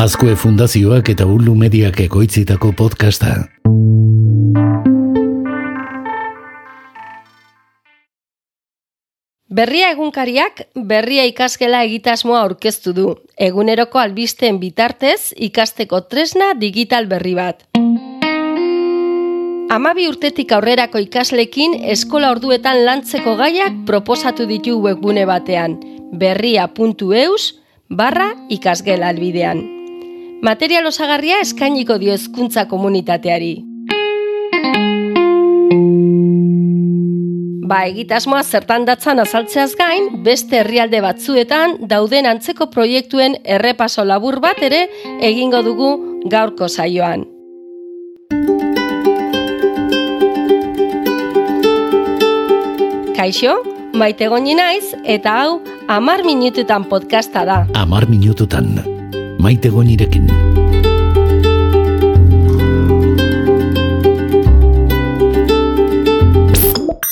Azkue Fundazioak eta Ulu Mediak ekoitzitako podcasta. Berria egunkariak berria ikasgela egitasmoa aurkeztu du. Eguneroko albisteen bitartez ikasteko tresna digital berri bat. Amabi urtetik aurrerako ikaslekin eskola orduetan lantzeko gaiak proposatu ditu webgune batean. berria.eus barra ikasgela albidean. Material osagarria eskainiko dio hezkuntza komunitateari. Ba, egitasmoa zertan datzan azaltzeaz gain, beste herrialde batzuetan dauden antzeko proiektuen errepaso labur bat ere egingo dugu gaurko saioan. Kaixo, maite naiz eta hau amar minututan podcasta da. Amar minututan, maite gonirekin.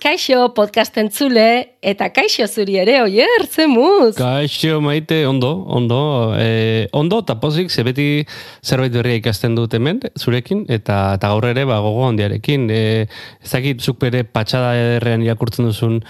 Kaixo podcast entzule eta kaixo zuri ere, oier, zemuz? Kaixo maite, ondo, ondo, eh, ondo, eta pozik, ze beti zerbait berria ikasten dut hemen, zurekin, eta, eta gaur ere, ba, gogo handiarekin. Eh, ez dakit, zuk bere patxada ederrean irakurtzen duzun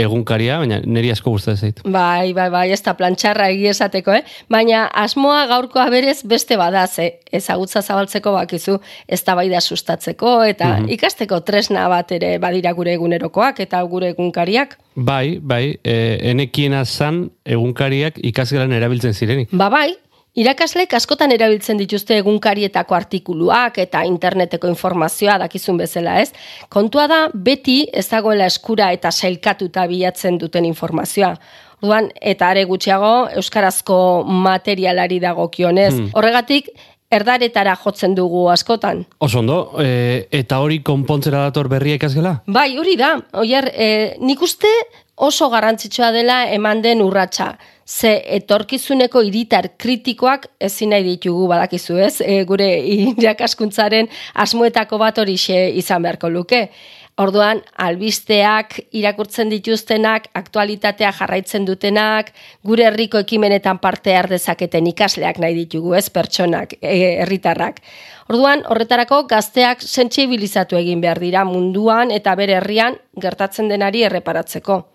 egunkaria, baina niri asko gustatzen zait. Bai, bai, bai, ez da plantxarra egi esateko, eh? Baina asmoa gaurkoa berez beste badaz, eh? ezagutza zabaltzeko bakizu, ez da bai da sustatzeko, eta Mhm. ikasteko tresna bat ere badira gure egunerokoak eta gure egunkariak. Bai, bai, e, enekiena zan egunkariak ikasgelan erabiltzen zirenik. Ba bai, irakaslek askotan erabiltzen dituzte egunkarietako artikuluak eta interneteko informazioa dakizun bezala, ez? Kontua da, beti ez dagoela eskura eta sailkatuta bilatzen duten informazioa. Orduan, eta are gutxiago, euskarazko materialari dagokionez. Hmm. Horregatik, erdaretara jotzen dugu askotan. Oso ondo, e, eta hori konpontzera dator berria ikasgela? Bai, hori da. Oier, e, nik uste oso garrantzitsua dela eman den urratsa. Ze etorkizuneko hiritar kritikoak ezin nahi ditugu badakizu ez, e, gure irakaskuntzaren asmoetako bat horixe izan beharko luke. Orduan, albisteak irakurtzen dituztenak, aktualitatea jarraitzen dutenak, gure herriko ekimenetan parte har dezaketen ikasleak nahi ditugu, ez pertsonak, e, herritarrak. Orduan, horretarako gazteak sentsibilizatu egin behar dira munduan eta bere herrian gertatzen denari erreparatzeko.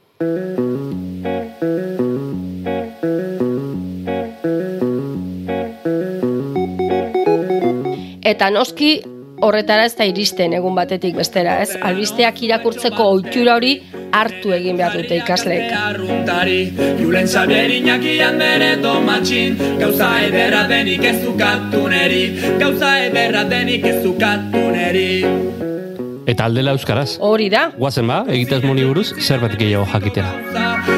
Eta noski horretara ez da iristen egun batetik bestera, ez? Albisteak irakurtzeko ohitura hori hartu egin behar dute ikasleek. Julen Xabier Iñakian bere domatxin Gauza ederra denik ez ukatu neri Gauza ederra denik ez ukatu neri Eta aldela euskaraz. Hori da, Guazen ba, egitaz moni buruz, zerbait gehiago jakitera.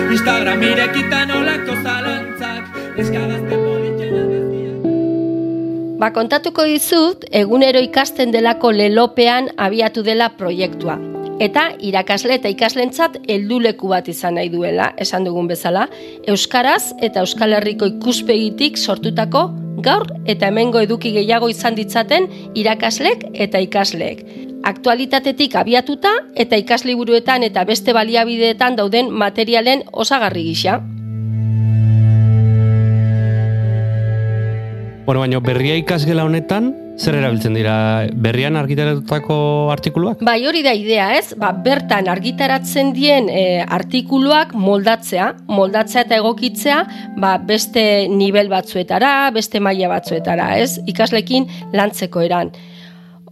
Instagram irekitan olako zalantzak Eskadazte Ba, kontatuko dizut, egunero ikasten delako lelopean abiatu dela proiektua. Eta irakasle eta ikaslentzat helduleku bat izan nahi duela, esan dugun bezala, Euskaraz eta Euskal Herriko ikuspegitik sortutako gaur eta hemengo eduki gehiago izan ditzaten irakaslek eta ikasleek. Aktualitatetik abiatuta eta ikasliburuetan eta beste baliabideetan dauden materialen osagarri gisa. Bueno, baina berria ikasgela honetan, zer erabiltzen dira berrian argitaratutako artikuluak? Bai, hori da idea, ez? Ba, bertan argitaratzen dien e, artikuluak moldatzea, moldatzea eta egokitzea, ba, beste nivel batzuetara, beste maila batzuetara, ez? Ikaslekin lantzeko eran.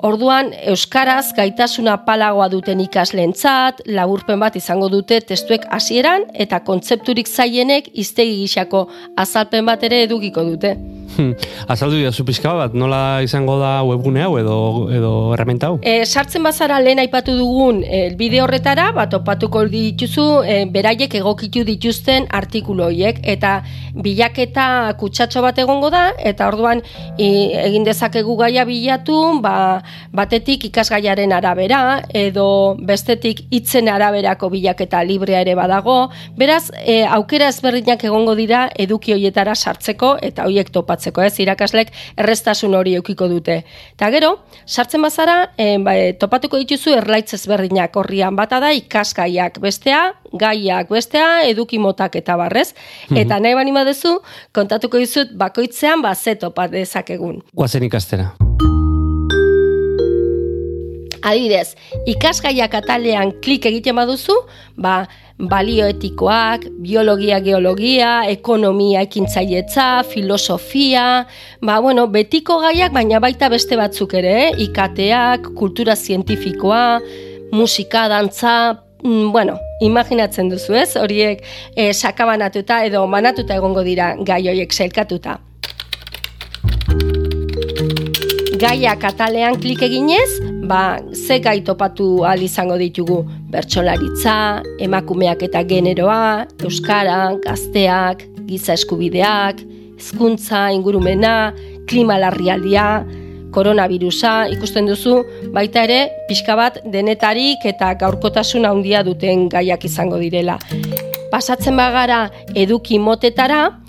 Orduan, Euskaraz gaitasuna palagoa duten ikasleentzat, laburpen bat izango dute testuek hasieran eta kontzepturik zailenek iztegi gixako azalpen bat ere edukiko dute. Azaldu dira pixka bat, nola izango da webgune hau edo, edo herramienta hau? E, sartzen bazara lehen aipatu dugun e, bide horretara, bat topatuko dituzu, e, beraiek egokitu dituzten artikulu horiek, eta bilaketa kutsatxo bat egongo da, eta orduan i, egin dezakegu gaia bilatu, ba, batetik ikasgaiaren arabera, edo bestetik hitzen araberako bilaketa librea ere badago, beraz, e, aukera ezberdinak egongo dira eduki hoietara sartzeko, eta hoiek topatzeko ulertzeko, ez? Irakaslek errestasun hori eukiko dute. Eta gero, sartzen bazara, e, ba, topatuko dituzu erlaitz ezberdinak horrian bata da ikasgaiak bestea, gaiak bestea, eduki motak eta barrez. Eta nahi bani badezu, kontatuko dizut bakoitzean ba ze topa dezakegun. Guazen ikastera. Adibidez, ikasgaiak atalean klik egiten baduzu, ba, balioetikoak, biologia, geologia, ekonomia, ekintzaietza, filosofia, ba, bueno, betiko gaiak, baina baita beste batzuk ere, eh? ikateak, kultura zientifikoa, musika, dantza, mm, bueno, imaginatzen duzu ez, horiek e, sakabanatuta edo manatuta egongo dira gai horiek zelkatuta. Gaia katalean klik eginez, ba, ze gai topatu al izango ditugu bertsolaritza, emakumeak eta generoa, euskara, gazteak, giza eskubideak, hezkuntza, ingurumena, klima larrialdia, koronavirusa, ikusten duzu, baita ere, pixka bat denetarik eta gaurkotasun handia duten gaiak izango direla. Pasatzen bagara eduki motetara,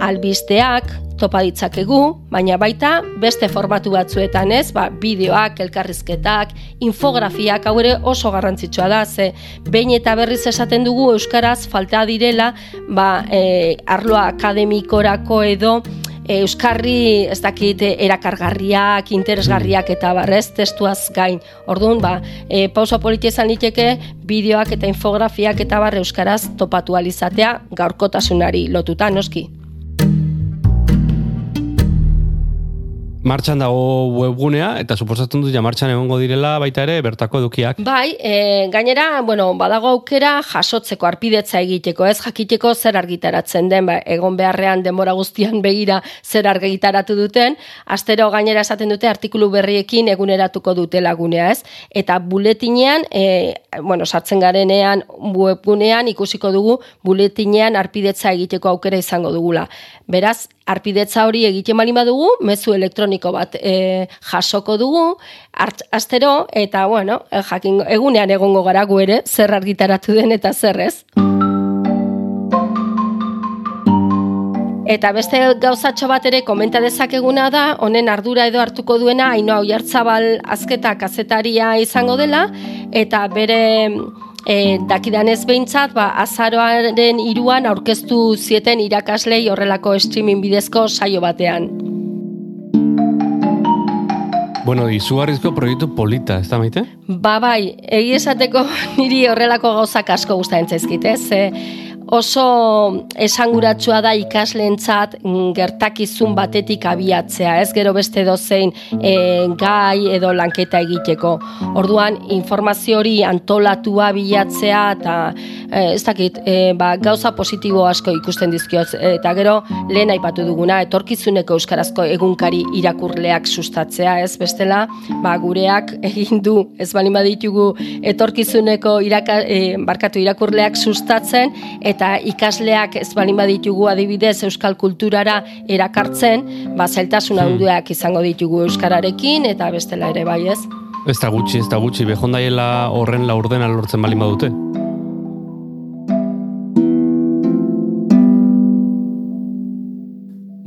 albisteak, topa ditzakegu, baina baita beste formatu batzuetan ez, ba, bideoak, elkarrizketak, infografiak, hau ere oso garrantzitsua da, ze behin eta berriz esaten dugu Euskaraz falta direla, ba, e, arloa akademikorako edo, e, Euskarri ez dakit erakargarriak, interesgarriak eta barrez testuaz gain. Orduan, ba, e, pausa politia izan liteke, bideoak eta infografiak eta barre Euskaraz topatu alizatea gaurkotasunari lotuta, noski. Martxan dago webgunea, eta suposatzen dut ja martxan egongo direla baita ere bertako edukiak. Bai, e, gainera, bueno, badago aukera jasotzeko arpidetza egiteko, ez jakiteko zer argitaratzen den, ba, egon beharrean denbora guztian begira zer argitaratu duten, astero gainera esaten dute artikulu berriekin eguneratuko dute lagunea, ez? Eta buletinean, e, bueno, sartzen garenean webgunean ikusiko dugu buletinean arpidetza egiteko aukera izango dugula. Beraz, arpidetza hori egiten bali badugu, mezu elektroniko bat e, jasoko dugu, astero, eta bueno, e, jakin, egunean egongo gara gu ere, zer argitaratu den eta zer ez. Eta beste gauzatxo bat ere komenta dezakeguna da, honen ardura edo hartuko duena, haino hau jartzabal azketa kazetaria izango dela, eta bere e, dakidanez behintzat, ba, azaroaren iruan aurkeztu zieten irakaslei horrelako streaming bidezko saio batean. Bueno, izugarrizko proiektu polita, ez da maite? Ba, bai, egi esateko niri horrelako gauzak asko guztain zaizkit, ez? E, oso esanguratsua da ikasleentzat mm, gertakizun batetik abiatzea, ez gero beste dozein e, gai edo lanketa egiteko. Orduan informazio hori antolatua bilatzea eta e, ez dakit, e, ba, gauza positibo asko ikusten dizkioz eta gero lehen aipatu duguna etorkizuneko euskarazko egunkari irakurleak sustatzea, ez bestela, ba, gureak egin du ez balin baditugu etorkizuneko iraka, e, barkatu irakurleak sustatzen eta ikasleak ez balin baditugu adibidez euskal kulturara erakartzen, ba zeltasun handuak izango ditugu euskararekin eta bestela ere bai, ez? Ez da gutxi, ez da gutxi, behondaiela horren laurdena lortzen balin badute.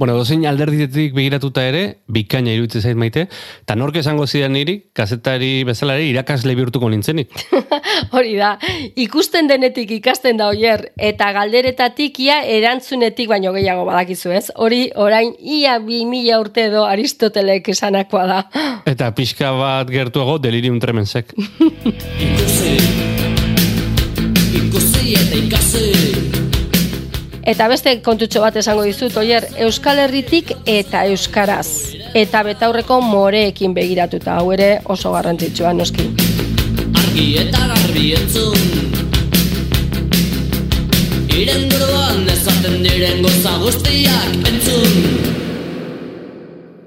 Bueno, dozein alderditetik begiratuta ere, bikaina iruditze zait maite, eta nork esango zidan niri, kazetari bezala ere, irakasle bihurtuko nintzenik. Hori da, ikusten denetik ikasten da oier, eta galderetatik ia erantzunetik baino gehiago badakizu ez. Hori, orain, ia bi mila urte edo Aristotelek esanakoa da. Eta pixka bat gertuago delirium tremensek. ikusi, ikusi eta ikasi. Eta beste kontutxo bat esango dizut, oier, Euskal Herritik eta Euskaraz. Eta betaurreko moreekin begiratuta, hau ere oso garrantzitsua noski. Argi eta garbi entzun Iren buruan ezaten diren goza guztiak entzun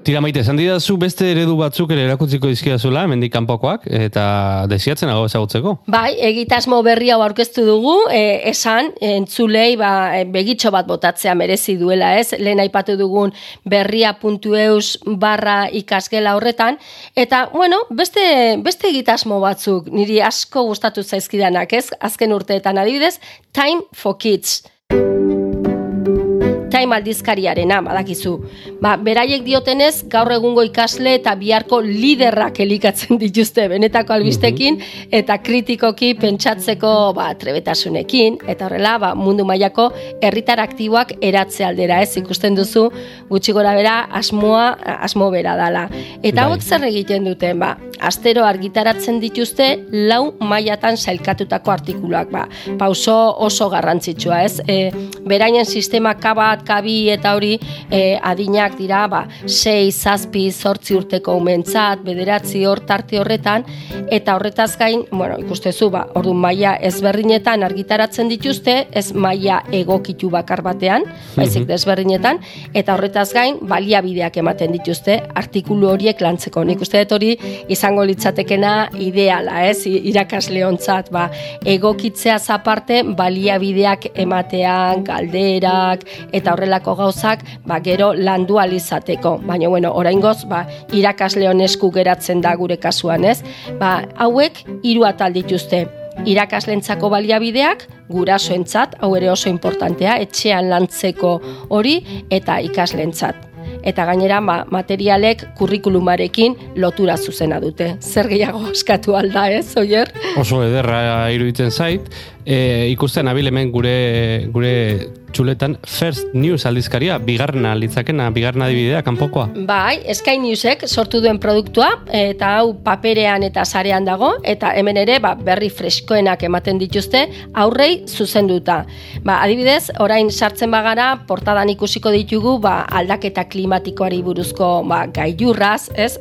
Tira maite, esan didazu beste eredu batzuk ere erakutziko dizkidazula, mendik kanpokoak, eta desiatzen hau ezagutzeko. Bai, egitasmo berri hau aurkeztu dugu, e, esan, entzulei, ba, e, begitxo bat botatzea merezi duela, ez? Lehen aipatu dugun berria.eus barra ikasgela horretan, eta, bueno, beste, beste egitasmo batzuk, niri asko gustatu zaizkidanak, ez? Azken urteetan adibidez, Time for Kids. Time aldizkariarena, badakizu. Ba, beraiek diotenez, gaur egungo ikasle eta biharko liderrak elikatzen dituzte benetako albistekin, eta kritikoki pentsatzeko ba, trebetasunekin, eta horrela ba, mundu mailako herritar aktiboak eratze aldera, ez ikusten duzu, gutxi gora bera, asmoa, asmo bera dala. Eta Bai. hauek zer egiten duten, ba, astero argitaratzen dituzte lau mailatan sailkatutako artikuluak, ba, pauso oso garrantzitsua, ez? E, berainen sistema kabat, kabi eta hori e, adinak dira, ba, sei, zazpi, zortzi urteko umentzat, bederatzi hor tarte horretan, eta horretaz gain, bueno, ikustezu, ba, ordu maila ezberdinetan argitaratzen dituzte, ez maila egokitu bakar batean, baizik desberdinetan, eta horretaz gain, baliabideak ematen dituzte, artikulu horiek lantzeko. Nik uste dut hori izango litzatekena ideala, ez, irakasleontzat, ba, egokitzea aparte baliabideak ematean, galderak, eta horrelako gauzak, ba, gero landu alizateko. Baina, bueno, oraingoz, ba, irakasleon esku geratzen da gure kasuan, ez? Ba, hauek hiru atal dituzte. Irakaslentzako baliabideak, gurasoentzat, hau ere oso importantea, etxean lantzeko hori, eta ikaslentzat. Eta gainera, ba, materialek kurrikulumarekin lotura zuzena dute. Zer gehiago eskatu alda, ez, oier? Oso ederra iruditzen zait, e, ikusten abil hemen gure, gure txuletan First News aldizkaria, bigarna litzakena, bigarna adibidea, kanpokoa. Bai, Sky Newsek sortu duen produktua, eta hau paperean eta sarean dago, eta hemen ere ba, berri freskoenak ematen dituzte, aurrei zuzenduta. Ba, adibidez, orain sartzen bagara, portadan ikusiko ditugu ba, aldaketa klimatikoari buruzko ba, gailurraz, ez,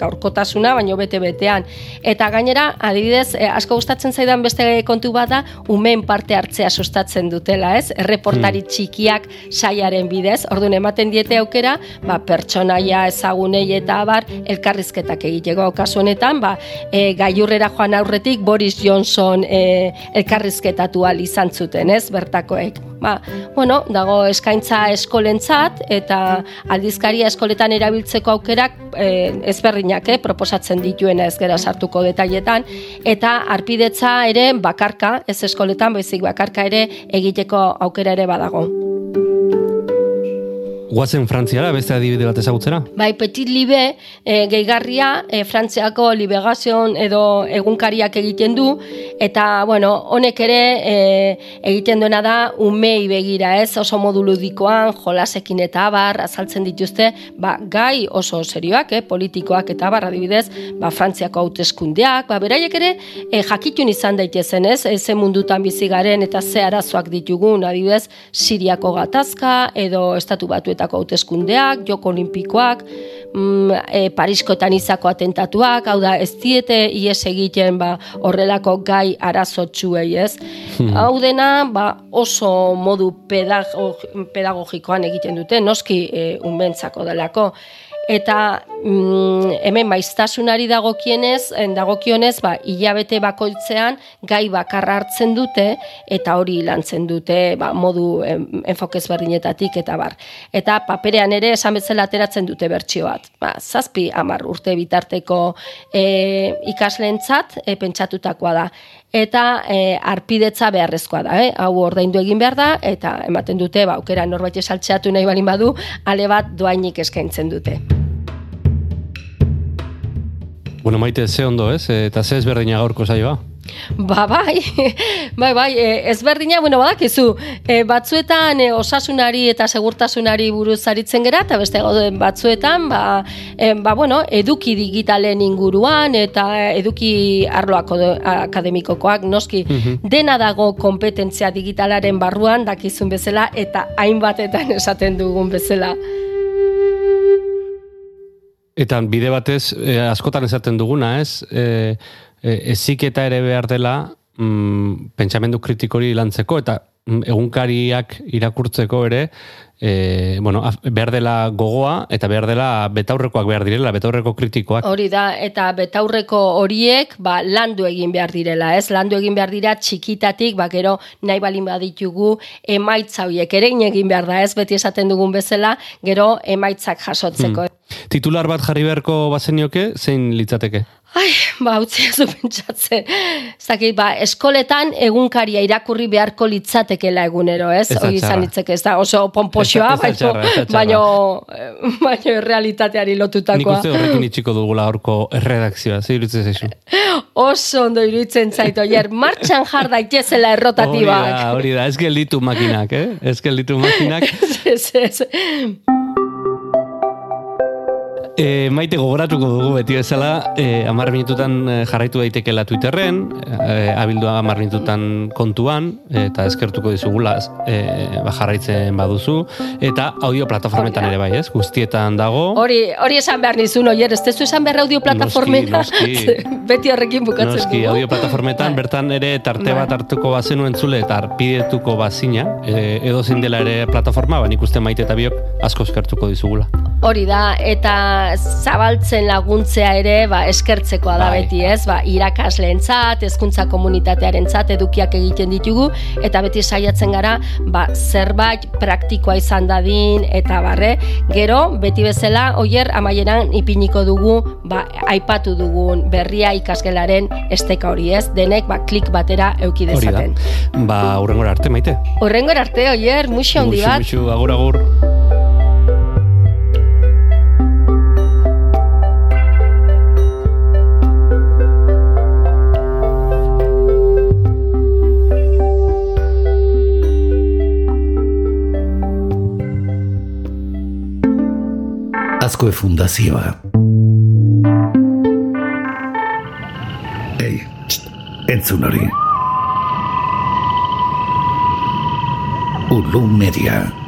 gaurkotasuna, baino bete-betean. Eta gainera, adibidez, eh, asko gustatzen zaidan beste kontu bat da, umen parte hartzea sustatzen dutela, ez? Erreportari txikiak saiaren bidez, orduan ematen diete aukera, ba, pertsonaia ezagunei eta abar, elkarrizketak egiteko kasu honetan, ba, e, gailurrera joan aurretik Boris Johnson e, elkarrizketatu al izan zuten, ez, bertakoek. Ba, bueno, dago eskaintza eskolentzat eta aldizkaria eskoletan erabiltzeko aukerak e, ezberdinak eh, proposatzen dituena ez gera sartuko detailetan eta arpidetza ere bakarka, ez eskoletan, baizik bakarka ere egiteko aukera ere badago. Guazen Frantziara, beste adibide bat ezagutzera? Bai, Petit Libe, e, gehigarria, e, Frantziako libegazion edo egunkariak egiten du, eta, bueno, honek ere e, egiten duena da umei begira, ez, oso modu ludikoan, jolasekin eta abar, azaltzen dituzte, ba, gai oso serioak, eh, politikoak eta abar, adibidez, ba, Frantziako hauteskundeak, ba, beraiek ere, e, jakitun izan daitezen, ez, e, ze mundutan bizi garen eta ze arazoak ditugun, adibidez, Siriako gatazka, edo Estatu Batuetako hauteskundeak, Joko Olimpikoak, mm, e, Pariskoetan izako atentatuak, hau da, ez diete ies egiten ba, horrelako gai arazotxuei, ez? Hau dena, ba, oso modu pedago, pedagogikoan egiten dute, noski e, unbentzako delako. Eta mm, hemen maiztasunari dagokienez, en dagokionez, ba, hilabete bakoitzean gai bakarra hartzen dute eta hori lantzen dute ba, modu em, enfokez berdinetatik eta bar. Eta paperean ere esan bezala ateratzen dute bertsio bat. Ba, zazpi amar urte bitarteko e, ikaslentzat e, pentsatutakoa da. Eta e, arpidetza beharrezkoa da, eh? hau ordaindu egin behar da, eta ematen dute, ba, aukera norbait esaltxeatu nahi balin badu, ale bat doainik eskaintzen dute. Bueno, maite, ze ondo, ez? Eta ze ezberdina gaurko saioa? Ba, bai, bai, bai, e, ezberdina, bueno, badakizu, e, batzuetan e, osasunari eta segurtasunari buruz aritzen gera, eta beste batzuetan, ba, e, ba, bueno, eduki digitalen inguruan, eta eduki arloako akademikokoak, noski, dena dago kompetentzia digitalaren barruan, dakizun bezala, eta hainbatetan esaten dugun bezala. Eta bide batez, eh, askotan esaten duguna, ez? Eh, eh, eziketa ere behar dela mm, pentsamendu kritikori lantzeko, eta mm, egunkariak irakurtzeko ere, eh, bueno, behar dela gogoa, eta behar dela betaurrekoak behar direla, betaurreko kritikoak. Hori da, eta betaurreko horiek ba, landu egin behar direla, ez? Landu egin behar dira txikitatik, ba, gero nahi balin baditugu emaitza horiek ere egin behar da, ez? Beti esaten dugun bezala, gero emaitzak jasotzeko. Titular bat jarri beharko bazenioke, zein litzateke? Ai, ba, utzi ez pentsatzen. Zaki, ba, eskoletan egunkaria irakurri beharko litzatekela egunero, ez? Ez da Hori izan litzeke, ez da oso pomposioa, Ez ez baino, ez da txarra. baino, baino realitateari Nik lotutakoa. uste horrekin itxiko dugula horko erredakzioa, zi iruditzen zaizu. Oso ondo iruditzen zait, oier, martxan jar daitezela Hori errotatibak. da, hori da, ez gelditu makinak, eh? Ez gelditu makinak. ez, ez. E, maite gogoratuko dugu beti bezala, e, amar minututan e, jarraitu daitekela Twitterren, e, abildua amar minututan kontuan, eta eskertuko dizugula e, ba, jarraitzen baduzu, eta audio plataformetan ere bai, ez? Guztietan dago. Hori, hori esan behar nizun, oier, ez tezu esan behar audio noski. Beti horrekin bukatzen Noski, dugu. audio plataformetan, bertan ere tarte Bai. bat hartuko bazenu entzule eta arpidetuko bazina, e, edo dela ere plataforma, ba, nik uste maite eta biok asko eskertuko dizugula. Hori da, eta zabaltzen laguntzea ere ba, eskertzekoa da Bai. beti, ez? Ba, irakasleentzat, hezkuntza komunitatearentzat edukiak egiten ditugu eta beti saiatzen gara ba, zerbait praktikoa izan dadin eta barre. Gero, beti bezala, oier amaieran ipiniko dugu ba, aipatu dugun berria ikasgelaren esteka hori, ez? Denek ba, klik batera euki dezaten. Ba, urrengora arte, maite. Horrengor arte, oier, muxo handi Muxu, bat. muxu, agur, agur. disco de Fundasiva. Hey, Entzunori. Ulu Media.